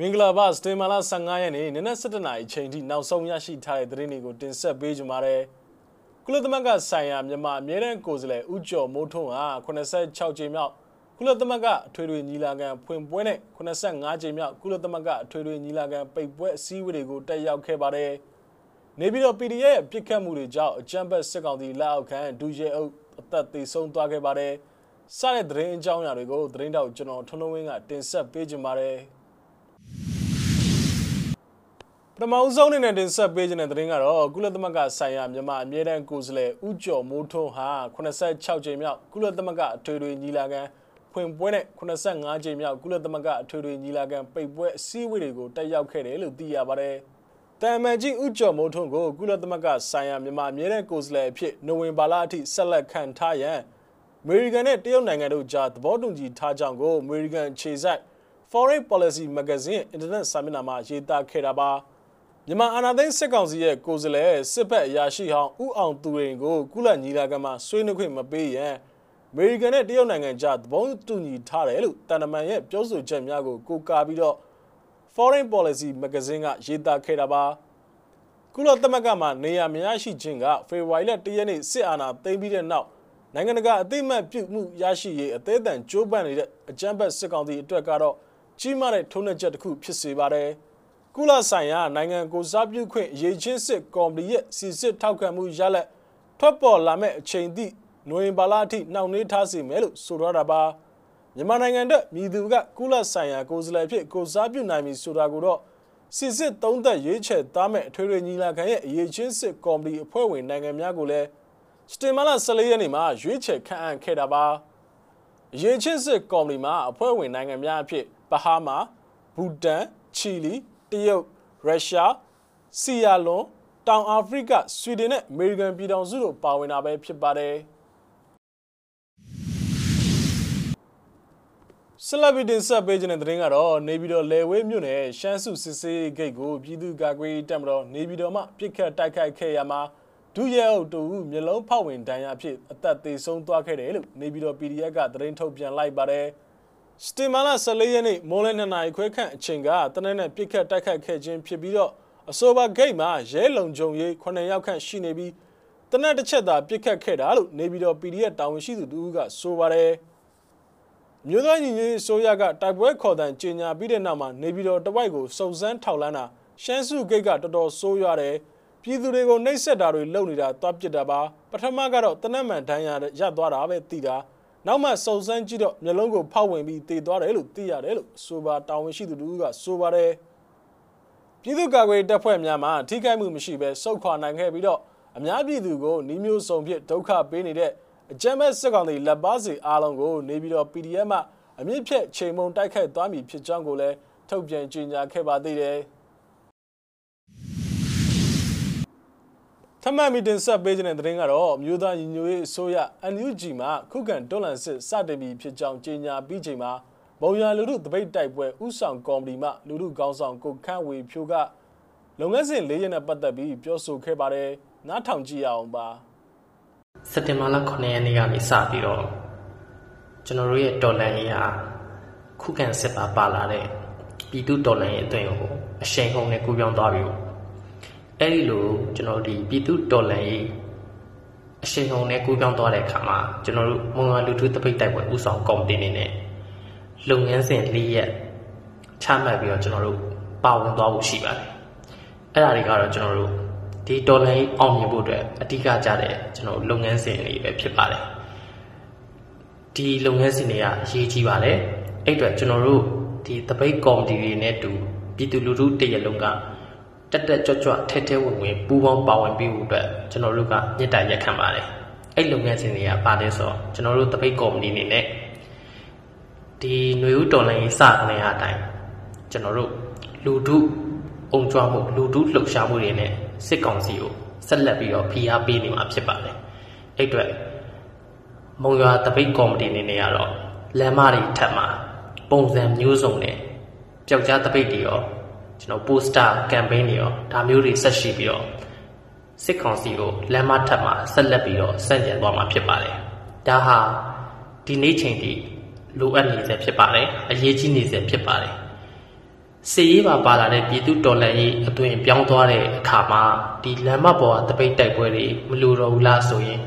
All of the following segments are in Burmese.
မင်္ဂလာပါစတေမာလာ15ရက်နေ့နနက်7:00နာရီချိန်ထိနောက်ဆုံးရရှိထားတဲ့သတင်းတွေကိုတင်ဆက်ပေးကြပါမယ်။ကုလသမဂ္ဂဆိုင်ရာမြန်မာအမြဲတမ်းကိုယ်စားလှယ်ဦးကျော်မိုးထွန်းဟာ86ကြိမ်မြောက်ကုလသမဂ္ဂအထွေထွေညီလာခံဖွင့်ပွဲနဲ့85ကြိမ်မြောက်ကုလသမဂ္ဂအထွေထွေညီလာခံပိတ်ပွဲအစည်းအဝေးတွေကိုတက်ရောက်ခဲ့ပါတယ်။နေပြည်တော် PDF ရဲ့ပြစ်ခတ်မှုတွေကြောင့်အကြမ်းဖက်စစ်ကောင်စီလက်အောက်ခံဒူရဲအုပ်အသက်သေဆုံးသွားခဲ့ပါတယ်။စတဲ့သတင်းအကြောင်းအရာတွေကိုသတင်းတောက်ကျွန်တော်ထွန်းထွန်းဝင်းကတင်ဆက်ပေးကြပါမယ်။ ပထမဆုံးအနေနဲ့တင်ဆက်ပေးခြင်းတဲ့သတင်းကတော့ကုလသမဂ္ဂဆိုင်ရာမြန်မာအမြဲတမ်းကိုယ်စားလှယ်ဦးကျော်မိုးထွန်းဟာ86ကြိမ်မြောက်ကုလသမဂ္ဂအထွေထွေညီလာခံဖွင့်ပွဲနဲ့85ကြိမ်မြောက်ကုလသမဂ္ဂအထွေထွေညီလာခံပိတ်ပွဲအစည်းအဝေးတွေကိုတက်ရောက်ခဲ့တယ်လို့သိရပါတယ်။တမ်မန်ကြီးဦးကျော်မိုးထွန်းကိုကုလသမဂ္ဂဆိုင်ရာမြန်မာအမြဲတမ်းကိုယ်စားလှယ်အဖြစ်နိုဝင်ဘာလအထိဆက်လက်ခံထားရန်အမေရိကန်နဲ့တရုတ်နိုင်ငံတို့ကြားသဘောတူညီထားကြောင်းကိုအမေရိကန်ခြေစိုက် Foreign Policy Magazine အင်တာနက်စာမျက်နှာမှာရေးသားခဲ့တာပါ။ မြန်မာအာဏာသိမ်းစစ်ကောင်စီရဲ့ကိုယ်စားလှယ်စစ်ဘက်အရာရှိဟောင်းဦးအောင်သူရင်ကိုကုလညီလာခံမှာဆွေးနွေးခွင့်မပေးရန်အမေရိကန်နဲ့တရုတ်နိုင်ငံကြားသဘောတူညီထားတယ်လို့တန်တမန်ရဲ့ပြောဆိုချက်များကိုကိုးကားပြီးတော့ Foreign Policy Magazine ကရေးသားခဲ့တာပါကုလသမဂ္ဂမှာနေရာမရရှိခြင်းကဖေဖော်ဝါရီလ၁ရက်နေ့စစ်အာဏာသိမ်းပြီးတဲ့နောက်နိုင်ငံတကာအသိမှတ်ပြုမှုရရှိရေးအသေးအံကြိုးပမ်းနေတဲ့အကြမ်းဖက်စစ်ကောင်စီအတွက်ကတော့ကြီးမားတဲ့ထုံးနှက်ချက်တစ်ခုဖြစ်စေပါတယ်။ ကုလဆိုင်ရာနိုင်ငံကိုစားပြုခွင့်ရေချင်းစစ်ကော်မတီရဲ့စီစစ်ထောက်ခံမှုရလက်ထွက်ပေါ်လာမဲ့အချိန်သည့်နိုဝင်ဘာလအထိနှောင့်နှေးထားစေမယ်လို့ဆိုထားတာပါမြန်မာနိုင်ငံအတွက်မြည်သူကကုလဆိုင်ရာကိုယ်စားလှယ်ဖြစ်ကိုစားပြုနိုင်ပြီဆိုတာကိုတော့စစ်စစ်သုံးသက်ရွေးချယ်သားမဲ့အထွေထွေညီလာခံရဲ့အရေးချင်းစစ်ကော်မတီအဖွဲ့ဝင်နိုင်ငံများကိုလည်းစတင်မလာ14ရက်နေ့မှာရွေးချယ်ခန့်အပ်ခဲ့တာပါအရေးချင်းစစ်ကော်မတီမှာအဖွဲ့ဝင်နိုင်ငံများအဖြစ်ဘဟာမာဘူတန်ချီလီတ ရုတ်ရုရှားဆီယာလွန်တောင်အာဖရိကဆွီဒင်နဲ့အမေရိကန်ပြည်ထောင်စုတို့ပါဝင်တာပဲဖြစ်ပါတယ်ဆလဘီတင်ဆက်ပေးခြင်းတဲ့သတင်းကတော့နေပြည်တော်လေဝေးမြို့နယ်ရှမ်းစုစစ်စေးဂိတ်ကိုပြည်သူ့ကာကွယ်တပ်မတော်နေပြည်တော်မှပြစ်ခတ်တိုက်ခိုက်ခဲ့ရမှာဒုရဲအုပ်တူမျိုးလုံးဖောက်ဝင်တန်းရဖြစ်အသက်သေဆုံးသွားခဲ့တယ်လို့နေပြည်တော် PDF ကသတင်းထုတ်ပြန်လိုက်ပါတယ်။ စတင်မာလာ14ရက်နေ့မိုးလင်း2နာရီခွဲခန့်အချိန်ကတနက်နဲ့ပြစ်ခတ်တိုက်ခတ်ခဲ့ခြင်းဖြစ်ပြီးတော့အဆိုပါဂိတ်မှာရဲလုံခြုံရေး9ယောက်ခန့်ရှိနေပြီးတနက်တစ်ချက်သာပြစ်ခတ်ခဲ့တာလို့နေပြည်တော် PDF တာဝန်ရှိသူတူကဆိုပါတယ်မြို့သားညီညွတ်ရေးဆိုရကတိုက်ပွဲခေါ်တန်ကြေညာပြီးတဲ့နောက်မှာနေပြည်တော်တဝိုက်ကိုစုံစမ်းထောက်လန်းတာရှမ်းစုဂိတ်ကတော်တော်ဆိုးရတယ်ပြည်သူတွေကိုနှိပ်စက်တာတွေလုပ်နေတာတွားပစ်တာပါပထမကတော့တနက်မှန်ဒဏ်ရာရသွားတာပဲသိတာ နောက်မှစုံစမ်းကြည့်တော့မျက်လုံးကိုဖောက်ဝင်ပြီးတည်သွားတယ်လို့သိရတယ်လို့ဆိုပါတာဝန်ရှိသူတို့ကဆိုပါတယ်ပြည်သူ့ကာကွယ်တပ်ဖွဲ့များမှထိခိုက်မှုမရှိဘဲစုခွာနိုင်ခဲ့ပြီးတော့အများပြည်သူကိုနှီးမျိုးစုံဖြင့်ဒုက္ခပေးနေတဲ့အကြမ်းမဲ့စစ်ကောင်စီလက်ပါစီအားလုံးကိုနေပြီးတော့ PDF မှအမြင့်ဖြတ်ချိန်မုံတိုက်ခိုက်သွားမည်ဖြစ်ကြောင်းကိုလည်းထုတ်ပြန်ကြေညာခဲ့ပါသေးတယ်။ ထမှတ်မီတင်ဆက်ပေးခြင်းတဲ့သတင်းကတော့မြို့သားညီညွတ်ရေးအစိုးရ NUG မှာခုခံတွန်းလှန်စစ်စတင်ပြီးဖြစ်ကြောင်းကြေညာပြီးချိန်မှာဘုံရလူထုတပိတ်တိုက်ပွဲဥဆောင်ကော်မတီမှလူထုကောင်းဆောင်ကိုခန့်ဝေဖြိုးကလုပ်ငန်းစဉ်၄ရက်နဲ့ပတ်သက်ပြီးပြောဆိုခဲ့ပါတယ်နားထောင်ကြည့်ရအောင်ပါစက်တင်ဘာလ9ရက်နေ့ကနေစပြီးတော့ကျွန်တော်တို့ရဲ့တော်လန်ရေးဟာခုခံစစ်ပါပါလာတဲ့ပြည်သူတော်လန်ရေးအသွင်ကိုအရှိန်ဟုန်နဲ့ကူးပြောင်းသွားပြီ အဲ့ဒီလိုကျွန်တော်ဒီပြည်သူတော်လှန်ရေးအရှိန်ဟုန်နဲ့ကူးပြောင်းသွားတဲ့အခါမှာကျွန်တော်တို့မုံရွာလူထုတပိတ်တိုက်ပွဲဥဆောင်ကော်မတီနေနဲ့လုပ်ငန်းစဉ်လေးရက်ချမှတ်ပြီးတော့ကျွန်တော်တို့ပါဝင်သွားဖို့ရှိပါတယ်အဲ့ဒါတွေကတော့ကျွန်တော်တို့ဒီတော်လှန်ရေးအောင်မြင်ဖို့အတွက်အဓိကကြတဲ့ကျွန်တော်လုပ်ငန်းစဉ်တွေပဲဖြစ်ပါတယ်ဒီလုပ်ငန်းစဉ်တွေကအရေးကြီးပါတယ်အဲ့အတွက်ကျွန်တော်တို့ဒီတပိတ်ကော်မတီတွေနဲ့တူပြည်သူလူထုတရလုံးက တက်တက်ကြွကြွထဲထဲဝင်ဝင်ပူးပေါင်းပါဝင်ပြီးဖို့အတွက်ကျွန်တော်တို့ကမြစ်တာရက်ခံပါတယ်အဲ့လုပ်ငန်းစဉ်တွေကပါတယ်ဆိုတော့ကျွန်တော်တို့တပိတ်ကော်မတီအနေနဲ့ဒီຫນွေဦးတော်လိုင်းရေးစကနေအတိုင်းကျွန်တော်တို့လူထုအုံကြွမှုလူထုလှုပ်ရှားမှုတွေနဲ့စစ်ကောင်စီကိုဆက်လက်ပြီးတော့ဖိအားပေးနေမှာဖြစ်ပါတယ်အဲ့အတွက်မုံရွာတပိတ်ကော်မတီအနေနဲ့ကတော့လမ်းမတွေထပ်မှာပုံစံမျိုးစုံနဲ့ပျောက်ကြားတပိတ်တွေရော ကျွန်တော် poster campaign တွေရောဒါမျိုးတွေဆက်ရှိပြီးတော့စစ်ကောင်စီကိုလမ်းမထပ်မှာဆက်လက်ပြီးတော့စန့်ကျင်သွားမှာဖြစ်ပါတယ်။ဒါဟာဒီနေ့ချိန်ထိလိုအပ်နေစေဖြစ်ပါတယ်။အရေးကြီးနေစေဖြစ်ပါတယ်စီရေးပါပါလာတဲ့ပြည်သူတော်လှန်ရေးအသွင်ပြောင်းသွားတဲ့အခါမှာဒီလမ်းမပေါ်ကတပိတ်တိုက်ပွဲတွေမလူတော့ဘူးလားဆိုရင်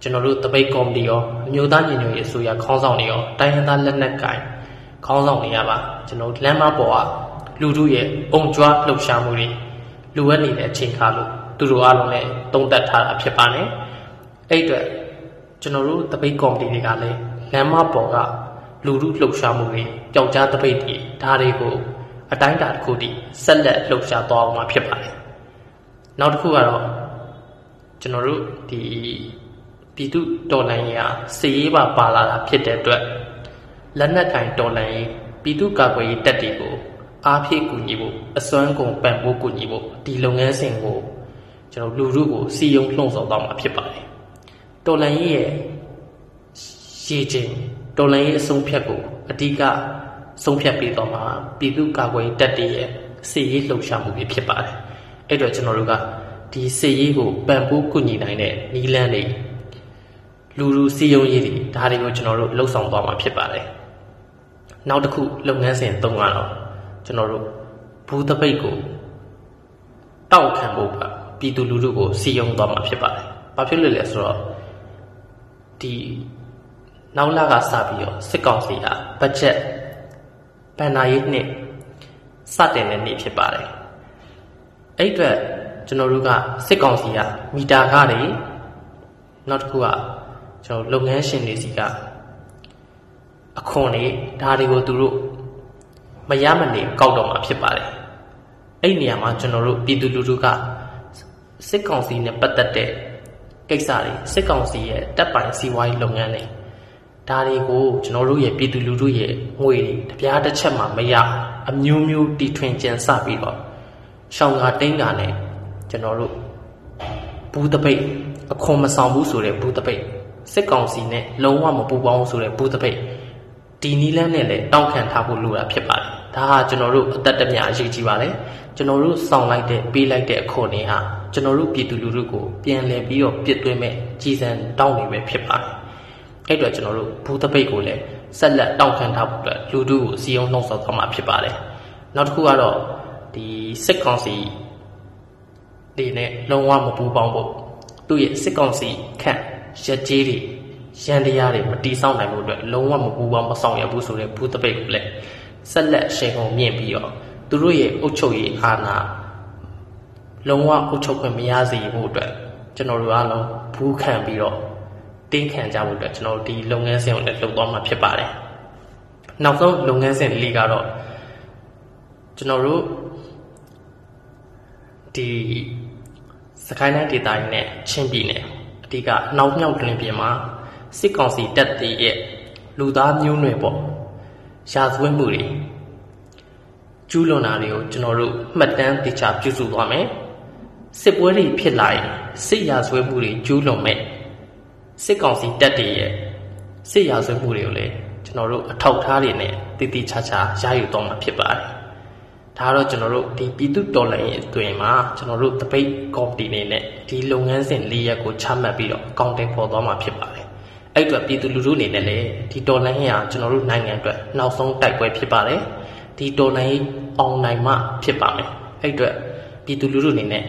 ကျွန်တော်တို့တပိတ်ကော်မတီရောအမျိုးသားညီညွတ်ရေးအစိုးရခေါင်းဆောင်တွေရောတိုင်းရင်းသားလက်နက်ကင်ခေါင်းဆောင်တွေရပါကျွန်တော်လမ်းမပေါ်က လူတို့ရဲ့အုံကြွားလှုပ်ရှားမှုတွေလူဝက်နေတဲ့အချိန်ခါလို့သူတို့အားလုံးလည်းတုံ့တက်ထားတာဖြစ်ပါတယ်အဲ့အတွက်ကျွန်တော်တို့တပိတ်ကော်မတီတွေကလည်းလမ်းမပေါ်ကလူလူလှုပ်ရှားမှုတွေကြောက်ကြားတပိတ်တွေဒါတွေကိုအတိုင်းအတာတစ်ခုတည်းဆက်လက်လှုပ်ရှားသွားအောင်မှာဖြစ်ပါတယ်နောက်တစ်ခုကတော့ကျွန်တော်တို့ဒီပြည်သူတော်လှန်ရေးဟာစီရေးပါပါလာတာဖြစ်တဲ့အတွက်လက်နက်ကင်တော်လှန်ရေးပြည်သူ့ကာကွယ်ရေးတပ်တွေကို အားဖြည့်ကူညီဖို့အစွမ်းကုန်ပံ့ပိုးကူညီဖို့ဒီလုပ်ငန်းစဉ်ကိုကျွန်တော်လူလူကိုစီယုံလှုံ့ဆော်တော့မှာဖြစ်ပါတယ်တော်လှန်ရေးရဲ့ရည်ချင်းတော်လှန်ရေးအဆုံးဖြတ်ကိုအဓိကဆုံးဖြတ်ပြီးတော့မှပြည်သူ့ကာကွယ်တပ်တွေရဲ့စီရေးလှုပ်ရှားမှုတွေဖြစ်ပါတယ်အဲ့တော့ကျွန်တော်တို့ကဒီစီရေးကိုပံ့ပိုးကူညီနိုင်တဲ့နီလန်းတွေလူလူစီယုံရေးတွေဒါတွေကိုကျွန်တော်တို့လှုပ်ဆောင်သွားမှာဖြစ်ပါတယ်နောက်တစ်ခုလုပ်ငန်းစဉ်သုံးကတော့ ကျွန်တော်တို့ဘူးတပိတ်ကိုတောက်ခံဖို့ပါပြည်သူလူထုကိုစီယုံသွားမှာဖြစ်ပါတယ်။ဘာဖြစ်လို့လဲဆိုတော့ဒီနောက်လကစပြီးတော့စစ်ကောင်စီဟာဘတ်ဂျက်ပန်နာရေးနှစ်စတင်တဲ့နေ့ဖြစ်ပါတယ်။အဲ့အတွက်ကျွန်တော်တို့ကစစ်ကောင်စီကမီတာကားတွေနောက်တစ်ခုကကျွန်တော်လုပ်ငန်းရှင်တွေစီကအခွန်တွေဒါတွေကိုသူတို့ မရမနေကောက်တော့မှာဖြစ်ပါတယ်အဲ့နေရာမှာကျွန်တော်တို့ပြည်သူလူထုကစစ်ကောင်စီနဲ့ပတ်သက်တဲ့ကိစ္စတွေစစ်ကောင်စီရဲ့တပ်ပိုင်စီးပွားရေးလုပ်ငန်းတွေဒါတွေကိုကျွန်တော်တို့ရဲ့ပြည်သူလူထုရဲ့ငွေတွေတပြားတစ်ချက်မှမရအမျိုးမျိုးတီထွင်ကြံစပြီးတော့ရှောင်းကာတိန်းကာနဲ့ကျွန်တော်တို့ဘူးတပိတ်အခွန်မဆောင်ဘူးဆိုတဲ့ဘူးတပိတ်စစ်ကောင်စီနဲ့လုံးဝမပူပေါင်းဆိုတဲ့ဘူးတပိတ်ဒီနီလန်းနဲ့လည်းတောက်ခံထားဖို့လိုတာဖြစ်ပါတယ် ဒါဟာကျွန်တော်တို့အသက်တမျှအရေးကြီးပါတယ်ကျွန်တော်တို့စောင့်လိုက်တဲ့ပေးလိုက်တဲ့အခွန်တွေဟာကျွန်တော်တို့ပြည်သူလူထုကိုပြန်လည်ပြီးတော့ပြစ်သွင်းမဲ့ကြီးစံတောင်းနေပဲဖြစ်ပါတယ်အဲ့တော့ကျွန်တော်တို့ဘူးတပိတ်ကိုလည်းဆက်လက်တောက်ခံထားဖို့အတွက်လူထုကိုစီယုံနှောက်ဆော်သွားမှာဖြစ်ပါတယ်နောက်တစ်ခုကတော့ဒီစစ်ကောင်စီတွေနဲ့လုံးဝမပူပေါင်းဖို့သူ့ရဲ့စစ်ကောင်စီခန့်ရက်ကြီးတွေရန်တရားတွေမတီးဆောင်နိုင်ဖို့အတွက်လုံးဝမပူပေါင်းမဆောင်ရဘူးဆိုတဲ့ဘူးတပိတ်ကိုလည်း ဆက်လက်ရှင်ကုန်မြင့်ပြီးတော့သူတို့ရဲ့အုပ်ချုပ်ရေးအာဏာလုံးဝအုပ်ချုပ်ခွင့်မရစေဖို့အတွက်ကျွန်တော်တို့အားလုံးဘူးခံပြီးတော့တင်းခံကြဖို့အတွက်ကျွန်တော်တို့ဒီလုပ်ငန်းစဉ်ကိုလည်းလုပ်သွားမှာဖြစ်ပါတယ်။နောက်ဆုံးလုပ်ငန်းစဉ်လေးကတော့ကျွန်တော်တို့ဒီစကိုင်းတိုင်းဒေသကြီးနဲ့ချင်းပြည်နယ်အဓိကနောက်မြောက်တွင်ပြင်မှာစစ်ကောင်စီတပ်တွေရဲ့လူသားမျိုးနွယ်ပေါ့ ရာဇဝတ်မှုတွေကျူးလွန်တာတွေကိုကျွန်တော်တို့မှတ်တမ်းတခြားပြုစုသွားမယ်စစ်ပွဲတွေဖြစ်လာရင်စစ်ရာဇဝတ်မှုတွေကျူးလွန်မဲ့စစ်ကောင်စီတပ်တွေရဲ့စစ်ရာဇဝတ်မှုတွေကိုလည်းကျွန်တော်တို့အထောက်ထားတွေနဲ့တည်တည်ချာချာရယူတော့မှာဖြစ်ပါတယ်ဒါတော့ကျွန်တော်တို့ဒီပြည်သူတော်လှန်ရေးအတွင်မှာကျွန်တော်တို့တပိတ်ကော်မတီနေနဲ့ဒီလုပ်ငန်းစဉ်၄ရက်ကိုချမှတ်ပြီးတော့အကောင့်တင်ပေါ်သွားမှာဖြစ်ပါတယ် အဲ့အတွက်ပြည်သူလူထုအနေနဲ့လည်းဒီတော်လှန်ရေးဟာကျွန်တော်တို့နိုင်ငံအတွက်နောက်ဆုံးတိုက်ပွဲဖြစ်ပါတယ်ဒီတော်လှန်ရေးအောင်နိုင်မှဖြစ်ပါမယ်အဲ့အတွက်ပြည်သူလူထုအနေနဲ့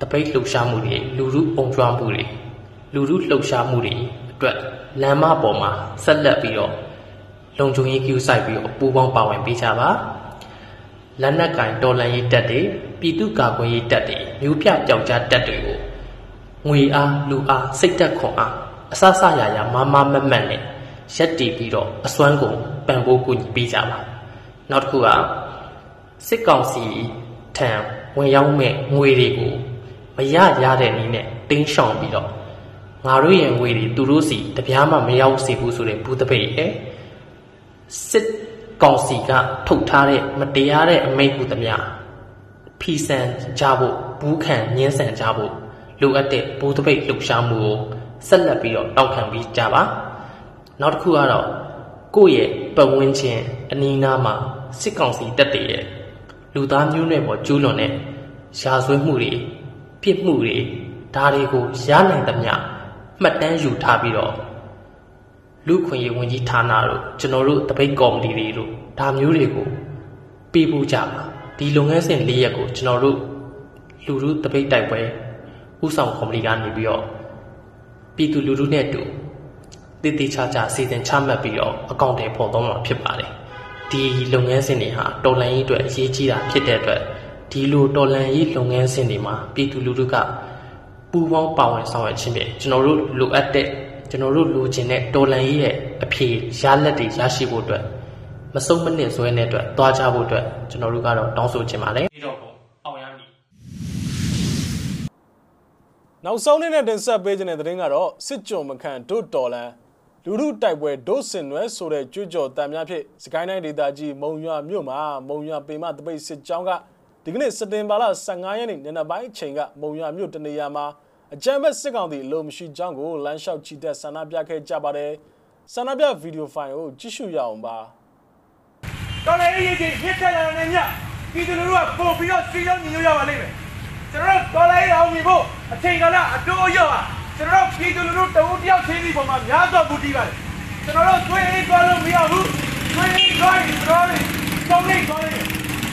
တပိတ်လှုပ်ရှားမှုတွေလူထုပုံကြွားမှုတွေလူထုလှုပ်ရှားမှုတွေအတွက်လမ်းမပေါ်မှာဆက်လက်ပြီးတော့လုံခြုံရေးကူးဆိုင်ပြီးတော့ပူးပေါင်းပါဝင်ပေးကြပါလက်နက်ကင်တော်လှန်ရေးတပ်တွေပြည်သူ့ကာကွယ်ရေးတပ်တွေမျိုးပြကြောက်ကြားတပ်တွေကိုငွေအားလူအားစိတ်သက်ခွန်အား အဆဆရရမမမမတ်နဲ့ရက်တည်ပြီးတော့အစွမ်းကုန်ပံ့ပိုးကူညီပေးကြပါနောက်တစ်ခုကစစ်ကောင်စီထံဝင်ရောက်မဲ့ငွေတွေကိုမရရတဲ့နည်းနဲ့တင်းရှောင်ပြီးတော့ငါတို့ရဲ့ငွေတွေသူတို့စီတပြားမှမရောက်စေဘူးဆိုတဲ့ဘူးတပိတ်ရဲ့စစ်ကောင်စီကထုတ်ထားတဲ့မတရားတဲ့အမိန့်ကူသမျှဖီဆန်ကြဖို့ဘူးခံညှင်းဆန်ကြဖို့လိုအပ်တဲ့ဘူးတပိတ်လှုပ်ရှားမှုကို ဆက်လက်ပြီးတော့တောက်ခံပြီးကြပါနောက်တစ်ခုကတော့ကိုယ့်ရဲ့ပတ်ဝန်းကျင်အနီးနားမှာစစ်ကောင်စီတပ်တွေရဲ့လူသားမျိုးနွယ်ပေါ်ကျူးလွန်တဲ့ရာဇဝတ်မှုတွေပြစ်မှုတွေဒါတွေကိုရနိုင်သမျှမှတ်တမ်းယူထားပြီးတော့လူခွင့်ရေးဝန်ကြီးဌာနတို့ကျွန်တော်တို့တပိတ်ကော်မတီတွေတို့ဒါမျိုးတွေကိုပေးဖို့ကြပါဒီလုပ်ငန်းစဉ်၄ရက်ကိုကျွန်တော်တို့လူလူတပိတ်တိုက်ပွဲဥဆောင်ကော်မတီကနေပြီးတော့ ပြည်သူလူထုနဲ့အတူတည်တည်ချာချာစီစဉ်ချမှတ်ပြီးတော့အကောင့်တွေပေါ်တော့မှာဖြစ်ပါတယ်ဒီလုပ်ငန်းစဉ်တွေဟာတော်လှန်ရေးအတွက်အရေးကြီးတာဖြစ်တဲ့အတွက်ဒီလိုတော်လှန်ရေးလုပ်ငန်းစဉ်တွေမှာပြည်သူလူထုကပူးပေါင်းပါဝင်ဆောင်ရွက်ခြင်းဖြင့်ကျွန်တော်တို့လိုအပ်တဲ့ကျွန်တော်တို့လိုချင်တဲ့တော်လှန်ရေးရဲ့အဖြေရလက်တွေရရှိဖို့အတွက်မစုံမနစ်ဇွဲနဲ့အတွက်သွားကြဖို့အတွက်ကျွန်တော်တို့ကတော့တောင်းဆိုချင်ပါတယ် နောက်ဆုံးနေ့နဲ့တင်ဆက်ပေးခြင်းတဲ့သတင်းကတော့စစ်ကြုံမခန့်ဒုတော်လန်လူထုတိုက်ပွဲဒုစင်နွဲဆိုတဲ့ကြွကြော်တံများဖြင့်စကိုင်းတိုင်းဒေသကြီးမုံရွာမြို့မှာမုံရွာပေမတပိတ်စစ်ကြောင်းကဒီကနေ့စက်တင်ဘာလ15ရက်နေ့နေ့နက်ပိုင်းအချိန်ကမုံရွာမြို့တနေရာမှာအကြမ်းဖက်စစ်ကောင်တီအလို့မရှိကြောင်းကိုလမ်းလျှောက်ချီတက်ဆန္ဒပြခဲ့ကြပါတယ်ဆန္ဒပြဗီဒီယိုဖိုင်ကိုကြည့်ရှုရအောင်ပါတော်လည်းရေးကြီးမြစ်ထက်လာတဲ့ညပြည်သူလူထုကပို့ပြီးတော့စီလုံးညီညွတ်ရပါလိမ့်မယ် ကျွန်တော်တော်လိုက်အောင်ညီဖို့အချိန်ကာလအတိုးအယော့ဟာကျွန်တော်ပြည်သူလူထုတဦးတယောက်ချင်းစီပေါ်မှာများစွာပူတည်ပါတယ်ကျွန်တော်တို့သွေးအေးသွားလို့မရဘူးသွေးအေးသွားရင်ကျွန်တော်တို့တောင်းလိုက်သွားရင်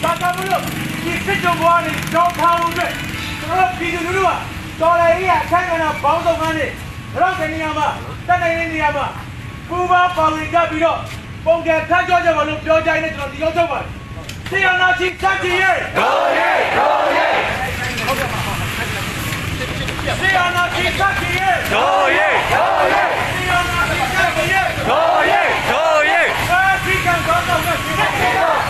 ဒါကမလို့ဒီစစ်ကြောဘွားနေကြောင်းထားလို့အတွက်ကျွန်တော်တို့ပြည်သူလူထုဟာတော်လိုက်ရအခက်အခဲပေါင်းစုံကနေတော့ဒီနေရာမှာတက်နိုင်တဲ့နေရာမှာပူပါပါဝင်ကြပြီးတော့ပုံကံထားကြောကြပါလို့ပြောကြရင်ကျွန်တော်ဒီရောက်တော့ပါတယ်။ဆရာနာချင်းစက်ကြီးရဲ့ Go ahead go ahead အာဒီကံကော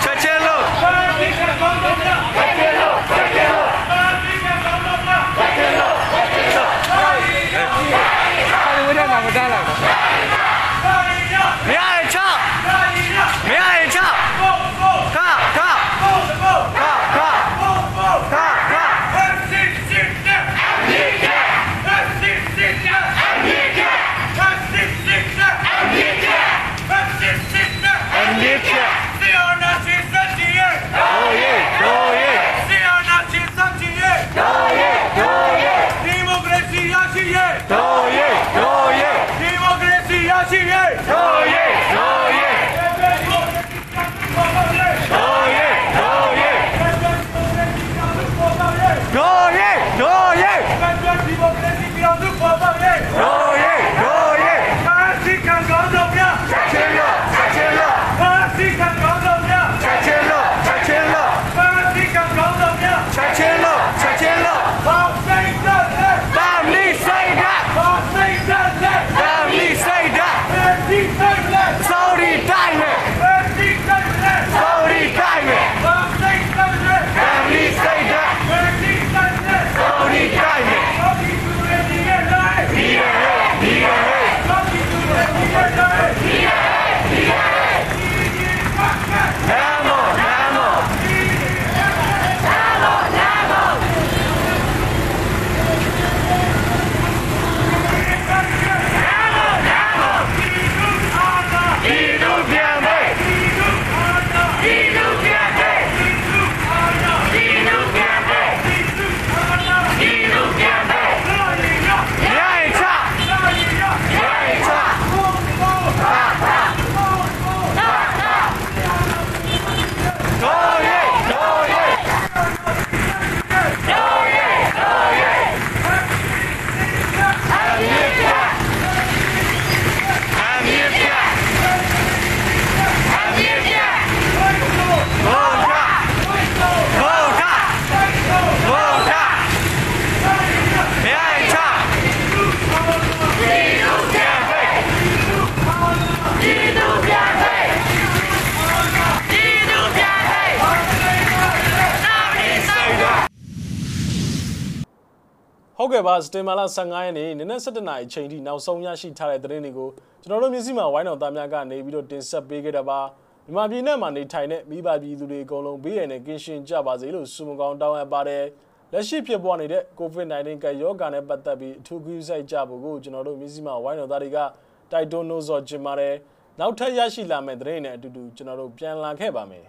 ဟုတ်ကဲ့ပါစတင်မာလာ15ရက်နေ့နနက်7:00နာရီချိန်ထိနောက်ဆုံးရရှိထားတဲ့သတင်းတွေကိုကျွန်တော်တို့မျိုးစိမှာဝိုင်းတော်သားများကနေပြီးတော့တင်ဆက်ပေးခဲ့တာပါမြန်မာပြည်နဲ့မှာနေထိုင်တဲ့မိဘပြည်သူတွေအကုန်လုံးဘေးရန်နဲ့ကင်းရှင်းကြပါစေလို့ဆုမကောင်းတောင်းအပ်ပါတယ်လက်ရှိဖြစ်ပေါ်နေတဲ့ COVID-19 ကပ်ရောဂါနဲ့ပတ်သက်ပြီးအထူးဂရုစိုက်ကြဖို့ကိုကျွန်တော်တို့မျိုးစိမှာဝိုင်းတော်သားတွေကတိုက်တွန်းလို့ဆိုချင်ပါတယ်နောက်ထပ်ရရှိလာမယ့်သတင်းတွေနဲ့အတူတူကျွန်တော်တို့ပြန်လာခဲ့ပါမယ်